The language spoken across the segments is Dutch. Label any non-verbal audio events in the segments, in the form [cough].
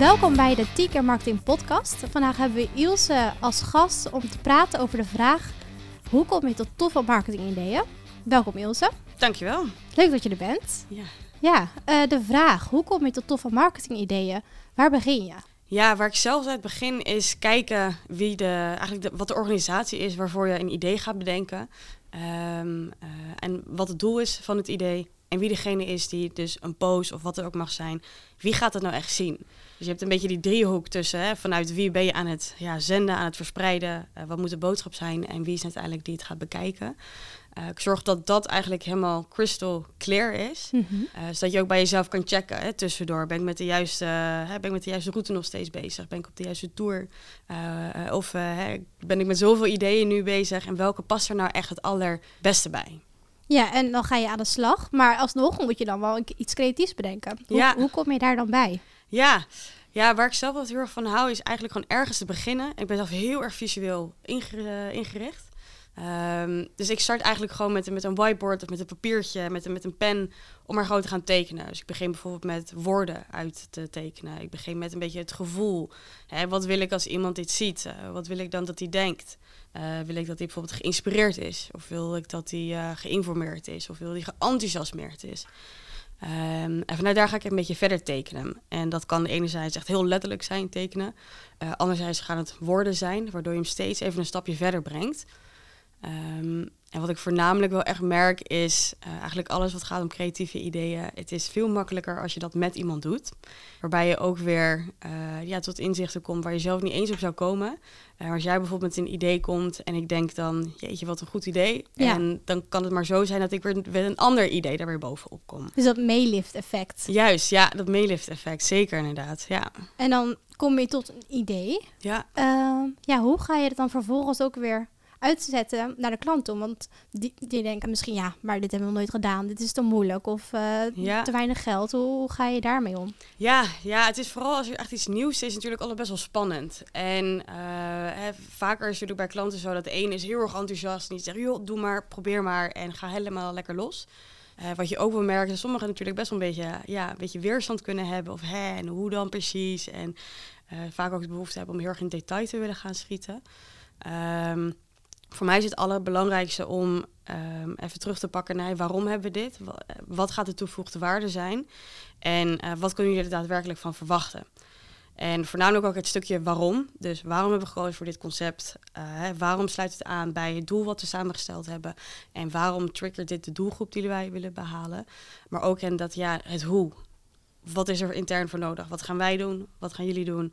Welkom bij de Tieker Marketing Podcast. Vandaag hebben we Ilse als gast om te praten over de vraag: hoe kom je tot toffe marketingideeën? Welkom Ilse. Dankjewel. Leuk dat je er bent. Ja, Ja, eh, de vraag: hoe kom je tot toffe marketingideeën? Waar begin je? ja waar ik zelf uit begin is kijken wie de, eigenlijk de, wat de organisatie is waarvoor je een idee gaat bedenken. Ehm, eh, en wat het doel is van het idee. En wie degene is die dus een post of wat er ook mag zijn. Wie gaat het nou echt zien? Dus je hebt een beetje die driehoek tussen. Hè, vanuit wie ben je aan het ja, zenden, aan het verspreiden. eh, wat moet de boodschap zijn? En wie is uiteindelijk die het gaat bekijken? Eh, ik zorg dat dat eigenlijk helemaal crystal clear is. Eh, zodat je ook bij jezelf kan checken hè, tussendoor. Ben ik, met de juiste, ben ik met de juiste route nog steeds bezig? Ben ik op de juiste tour? Of hè, ben ik met zoveel ideeën nu bezig? En welke past er nou echt het allerbeste bij? Ja, en dan ga je aan de slag. Maar alsnog moet je dan wel iets creatiefs bedenken. Hoe, Ja. hoe kom je daar dan bij? Ja. ja, waar ik zelf wat heel erg van hou, is eigenlijk gewoon ergens te beginnen. Ik ben zelf heel erg visueel inge- ingericht. Ehm, dus ik start eigenlijk gewoon met, met een whiteboard of met een papiertje, met, een- met een pen, om maar gewoon te gaan tekenen. Dus ik begin bijvoorbeeld met woorden uit te tekenen. Ik begin met een beetje het gevoel. Hè, wat wil ik als iemand dit ziet? Eh, wat wil ik dan dat hij denkt? Eh, wil ik dat hij bijvoorbeeld geïnspireerd is? Of wil ik dat hij eh, geïnformeerd is? Of wil hij geenthousiasmeerd is? Ehm, en vanuit daar ga ik een beetje verder tekenen. En dat kan enerzijds echt heel letterlijk zijn, tekenen. Eh, anderzijds gaan het woorden zijn, waardoor je hem steeds even een stapje verder brengt. Ehm, en wat ik voornamelijk wel echt merk is eh, eigenlijk alles wat gaat om creatieve ideeën. Het is veel makkelijker als je dat met iemand doet. Waarbij je ook weer eh, ja, tot inzichten komt waar je zelf niet eens op zou komen. Eh, als jij bijvoorbeeld met een idee komt en ik denk dan, jeetje wat een goed idee. Ja. En dan kan het maar zo zijn dat ik weer met een ander idee daar weer bovenop kom. Dus dat meelift effect. Juist, ja, dat meelift effect, zeker inderdaad. Ja, En dan kom je tot een idee. ja, Ehm, ja, hoe ga je het dan vervolgens ook weer uitzetten naar de klant toe? Want die, die denken misschien, ja, maar dit hebben we nog nooit gedaan. Dit is te moeilijk of eh, Ja. te weinig geld. Hoe, ga je daarmee om? ja, ja, het is vooral als er echt iets nieuws is, natuurlijk altijd best wel spannend. En eh, hè, vaker is het natuurlijk bij klanten zo dat de ene is heel erg enthousiast en die zegt, joh, doe maar, probeer maar en ga helemaal lekker los. Eh, wat je ook wel merkt, is dat sommigen natuurlijk best wel een beetje, ja, een beetje weerstand kunnen hebben. Of hè, en hoe dan precies. En vaak ook de behoefte hebben om heel erg in detail te willen gaan schieten. Ehm, voor mij is het allerbelangrijkste om ehm, even terug te pakken naar waarom hebben we dit? Eh, Wat gaat de toegevoegde waarde zijn? En eh, wat kunnen jullie er daadwerkelijk van verwachten? En voornamelijk ook het stukje waarom. Dus waarom hebben we gekozen voor dit concept? Eh, waarom sluit het aan bij het doel wat we samengesteld hebben? En waarom triggert dit de doelgroep die wij willen behalen? Maar ook en dat ja, het hoe. Wat is er intern voor nodig? Wat gaan wij doen? Wat gaan jullie doen?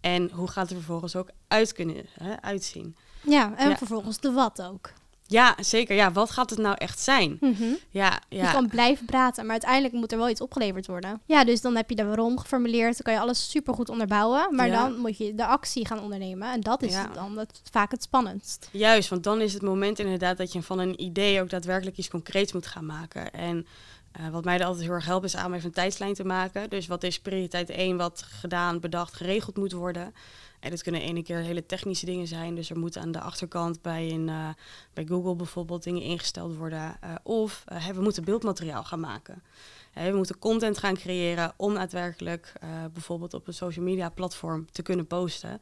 En hoe gaat het er vervolgens ook uit kunnen hè, uitzien? Ja, en Ja. vervolgens de wat ook. Ja, zeker. Ja, wat gaat het nou echt zijn? Mhm. Ja, ja. Je kan blijven praten, maar uiteindelijk moet er wel iets opgeleverd worden. Ja, dus dan heb je de waarom geformuleerd. Dan kan je alles supergoed onderbouwen. Maar Ja. dan moet je de actie gaan ondernemen. En dat is Ja. dan het, vaak het spannendst. Juist, want dan is het moment inderdaad dat je van een idee ook daadwerkelijk iets concreets moet gaan maken. En eh, wat mij er altijd heel erg helpt is aan even een tijdslijn te maken. Dus wat is prioriteit 1 wat gedaan, bedacht, geregeld moet worden. En dat kunnen ene keer hele technische dingen zijn. Dus er moeten aan de achterkant bij, een, eh, bij Google bijvoorbeeld dingen ingesteld worden. Eh, of we moeten beeldmateriaal gaan maken. We moeten content gaan creëren om daadwerkelijk bijvoorbeeld op een social media platform te kunnen posten.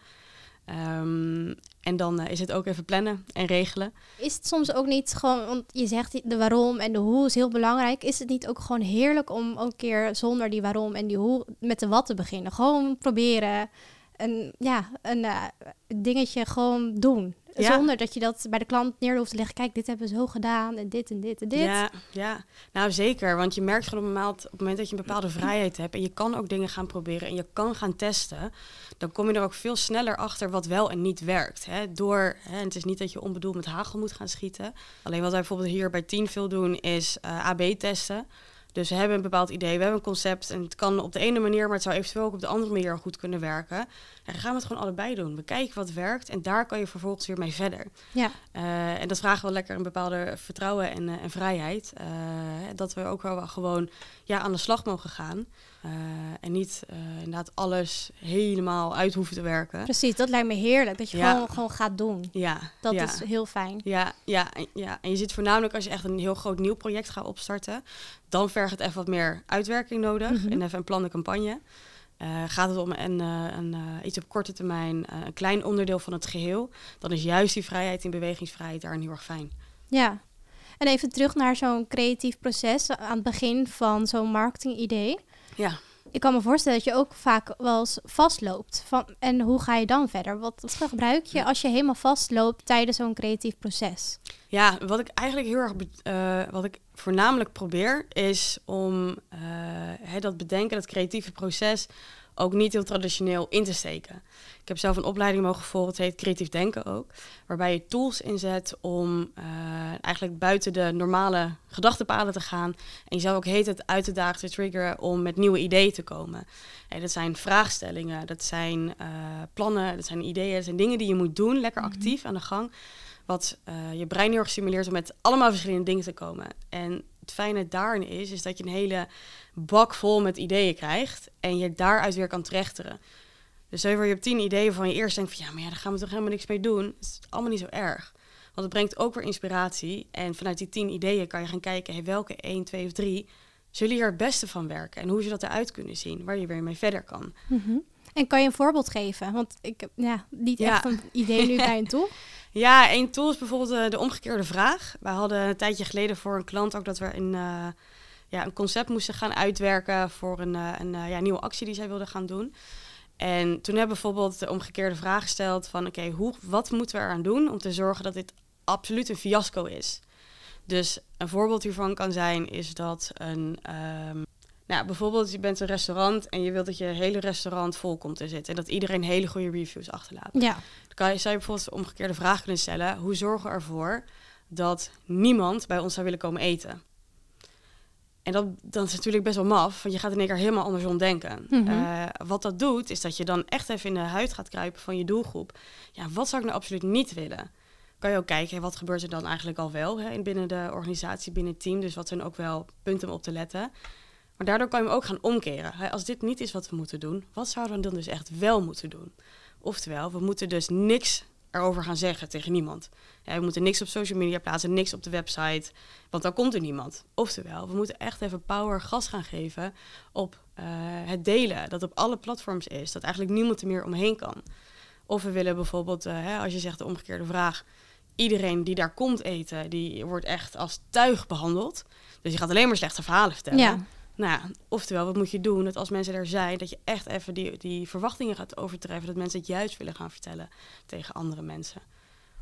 Ehm, en dan eh, is het ook even plannen en regelen. Is het soms ook niet gewoon, want je zegt de waarom en de hoe is heel belangrijk. Is het niet ook gewoon heerlijk om een keer zonder die waarom en die hoe met de wat te beginnen? Gewoon proberen. Een, ja, een eh, dingetje gewoon doen. Ja. Zonder dat je dat bij de klant neer hoeft te leggen. Kijk, dit hebben we zo gedaan en dit en dit en dit. Ja, ja, nou zeker. Want je merkt gewoon op het, moment, op het moment dat je een bepaalde vrijheid hebt en je kan ook dingen gaan proberen en je kan gaan testen, dan kom je er ook veel sneller achter wat wel en niet werkt. Hè? Door, hè, het is niet dat je onbedoeld met hagel moet gaan schieten. Alleen wat wij bijvoorbeeld hier bij Team veel doen is eh, AB testen. Dus we hebben een bepaald idee, we hebben een concept en het kan op de ene manier, maar het zou eventueel ook op de andere manier goed kunnen werken. En dan gaan we het gewoon allebei doen. We kijken wat werkt en daar kan je vervolgens weer mee verder. Ja. Eh, en dat vragen wel lekker een bepaalde vertrouwen en, eh, en vrijheid. Eh, dat we ook wel gewoon ja, aan de slag mogen gaan. Eh, en niet eh, inderdaad alles helemaal uit hoeven te werken. Precies, dat lijkt me heerlijk. Dat je Ja. gewoon, gewoon gaat doen. Ja, Dat ja. is heel fijn. Ja, ja, en- ja, en je ziet voornamelijk als je echt een heel groot nieuw project gaat opstarten, dan vergt het even wat meer uitwerking nodig Mhm. en even een plan de campagne. Uh, gaat het om een, een, iets op korte termijn, een klein onderdeel van het geheel, dan is juist die vrijheid in bewegingsvrijheid daar heel erg fijn. Ja, en even terug naar zo'n creatief proces aan het begin van zo'n marketingidee. Ja ik kan me voorstellen dat je ook vaak wel eens vastloopt. Van, en hoe ga je dan verder? Wat, wat gebruik je als je helemaal vastloopt tijdens zo'n creatief proces? Ja, wat ik eigenlijk heel erg, uh, wat ik voornamelijk probeer, is om uh, hè, dat bedenken, dat creatieve proces, ook niet heel traditioneel in te steken. Ik heb zelf een opleiding mogen volgen, het heet Creatief Denken ook, waarbij je tools inzet om uh, eigenlijk buiten de normale gedachtenpaden te gaan en jezelf ook heet het uit te dagen, te triggeren om met nieuwe ideeën te komen. Hey, dat zijn vraagstellingen, dat zijn uh, plannen, dat zijn ideeën, dat zijn dingen die je moet doen, lekker mhm. actief aan de gang, wat uh, je brein heel erg stimuleert om met allemaal verschillende dingen te komen. En het fijne daarin is, is dat je een hele bak vol met ideeën krijgt en je daaruit weer kan trechteren. Dus je hebt tien ideeën van je eerst denkt van ja, maar ja, daar gaan we toch helemaal niks mee doen. Het is allemaal niet zo erg. Want het brengt ook weer inspiratie. En vanuit die tien ideeën kan je gaan kijken, welke één, twee of drie zullen hier het beste van werken? En hoe ze dat eruit kunnen zien, waar je weer mee verder kan. Mhm. En kan je een voorbeeld geven? Want ik heb ja, niet echt een idee nu [laughs] bij een tool. Ja, één tool is bijvoorbeeld uh, de omgekeerde vraag. Wij hadden een tijdje geleden voor een klant ook dat we een, uh, ja, een concept moesten gaan uitwerken voor een, uh, een ja, nieuwe actie die zij wilden gaan doen. En toen hebben we bijvoorbeeld de omgekeerde vraag gesteld van oké, hoe wat moeten we eraan doen om te zorgen dat dit absoluut een fiasco is? Dus een voorbeeld hiervan kan zijn is dat een um, nou, bijvoorbeeld je bent een restaurant en je wilt dat je hele restaurant vol komt te zitten en dat iedereen hele goede reviews achterlaat. Ja. Dan kan je, zou je bijvoorbeeld de omgekeerde vraag kunnen stellen: hoe zorgen we ervoor dat niemand bij ons zou willen komen eten? En dat, dat is natuurlijk best wel maf, want je gaat in één keer helemaal andersom denken. Mm wat dat doet, is dat je dan echt even in de huid gaat kruipen van je doelgroep. Ja, wat zou ik nou absoluut niet willen? Kan je ook kijken, wat gebeurt er dan eigenlijk al wel hè, binnen de organisatie, binnen het team. Dus wat zijn ook wel punten om op te letten. Maar daardoor kan je hem ook gaan omkeren. Als dit niet is wat we moeten doen, wat zouden we dan dus echt wel moeten doen? Oftewel, we moeten dus niks erover gaan zeggen tegen niemand. We moeten niks op social media plaatsen, niks op de website, want dan komt er niemand. Oftewel, we moeten echt even power gas gaan geven op uh, het delen, dat op alle platforms is, dat eigenlijk niemand er meer omheen kan. Of we willen bijvoorbeeld, hè, als je zegt de omgekeerde vraag, iedereen die daar komt eten, die wordt echt als tuig behandeld. Dus je gaat alleen maar slechte verhalen vertellen. Ja. Nou ja, oftewel, wat moet je doen? Dat als mensen er zijn, dat je echt even die, die verwachtingen gaat overtreffen. Dat mensen het juist willen gaan vertellen tegen andere mensen.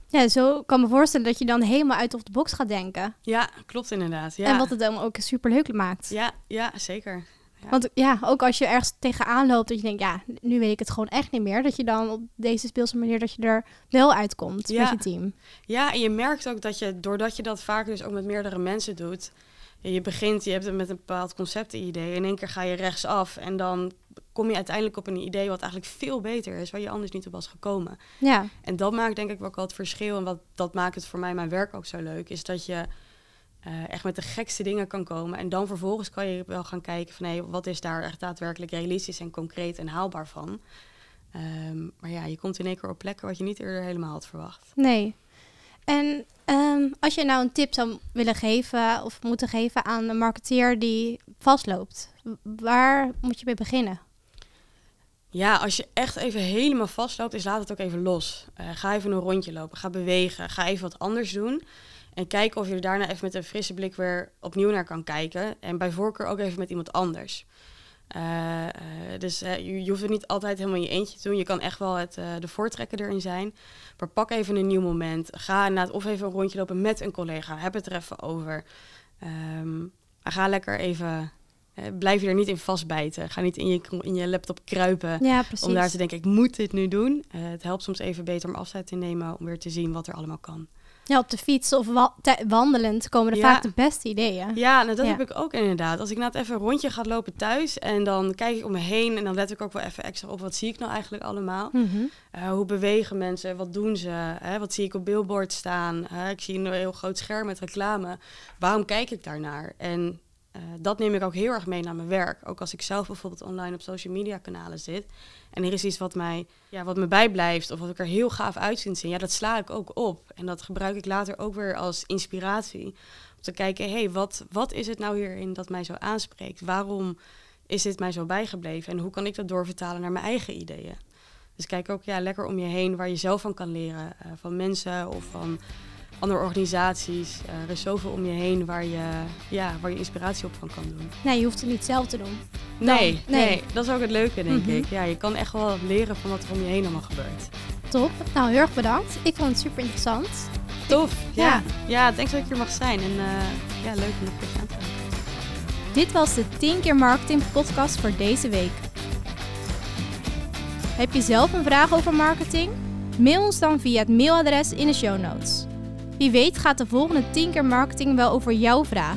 Ja, zo kan me voorstellen dat je dan helemaal uit of de box gaat denken. Ja, klopt inderdaad. Ja. En wat het dan ook super leuk maakt. Ja, ja zeker. Ja. Want ja, ook als je ergens tegenaan loopt, dat je denkt, ja, nu weet ik het gewoon echt niet meer. Dat je dan op deze speelse manier, dat je er wel uitkomt met je team. Ja, en je merkt ook dat je, doordat je dat vaak dus ook met meerdere mensen doet, je begint, je hebt het met een bepaald concept-idee. In één keer ga je rechtsaf en dan kom je uiteindelijk op een idee wat eigenlijk veel beter is, waar je anders niet op was gekomen. Ja. En dat maakt denk ik ook wel het verschil. En wat dat maakt het voor mij mijn werk ook zo leuk, is dat je uh, echt met de gekste dingen kan komen. En dan vervolgens kan je wel gaan kijken van hé, wat is daar echt daadwerkelijk realistisch en concreet en haalbaar van. Um, maar ja, je komt in één keer op plekken wat je niet eerder helemaal had verwacht. Nee. En um, als je nou een tip zou willen geven of moeten geven aan een marketeer die vastloopt, waar moet je mee beginnen? Ja, als je echt even helemaal vastloopt, is laat het ook even los. Uh, ga even een rondje lopen, ga bewegen, ga even wat anders doen. En kijken of je er daarna even met een frisse blik weer opnieuw naar kan kijken. En bij voorkeur ook even met iemand anders. Uh, dus je, je, hoeft het niet altijd helemaal in je eentje te doen. Je kan echt wel het, de voortrekker erin zijn. Maar pak even een nieuw moment. Ga inderdaad of even een rondje lopen met een collega. Heb het er even over. Um, ga lekker even blijf je er niet in vastbijten. Ga niet in je, in je laptop kruipen ja, om daar te denken, ik moet dit nu doen. Uh, het helpt soms even beter om afscheid te nemen om weer te zien wat er allemaal kan. Ja, op de fiets of wa wandelend komen er vaak de beste ideeën. Ja, nou, dat heb ik ook inderdaad. Als ik nou even een rondje ga lopen thuis en dan kijk ik om me heen en dan let ik ook wel even extra op wat zie ik nou eigenlijk allemaal. Mm hoe bewegen mensen? Wat doen ze? Hè? Wat zie ik op billboard staan? ik zie een heel groot scherm met reclame. Waarom kijk ik daarnaar? En uh, dat neem ik ook heel erg mee naar mijn werk. Ook als ik zelf bijvoorbeeld online op social media kanalen zit. En er is iets wat mij, ja, wat me bijblijft of wat ik er heel gaaf uit zien. Ja, dat sla ik ook op. En dat gebruik ik later ook weer als inspiratie. Om te kijken, hé, hey, wat, wat is het nou hierin dat mij zo aanspreekt? Waarom is dit mij zo bijgebleven? En hoe kan ik dat doorvertalen naar mijn eigen ideeën? Dus kijk ook ja, lekker om je heen waar je zelf van kan leren. Uh, van mensen of van andere organisaties. Uh, er is zoveel om je heen waar je, ja, waar je inspiratie op van kan doen. Nee, je hoeft het niet zelf te doen. Nee, nee, nee. dat is ook het leuke, denk ik. Ja, je kan echt wel leren van wat er om je heen allemaal gebeurt. Top. Nou, heel erg bedankt. Ik vond het super interessant. Tof. Ja. Ja, ja denk dat ik hier mag zijn. En uh, ja, leuk om beetje aan te gaan. Dit was de 10 keer marketing podcast voor deze week. Heb je zelf een vraag over marketing? Mail ons dan via het mailadres in de show notes. Wie weet gaat de volgende 10 keer marketing wel over jouw vraag.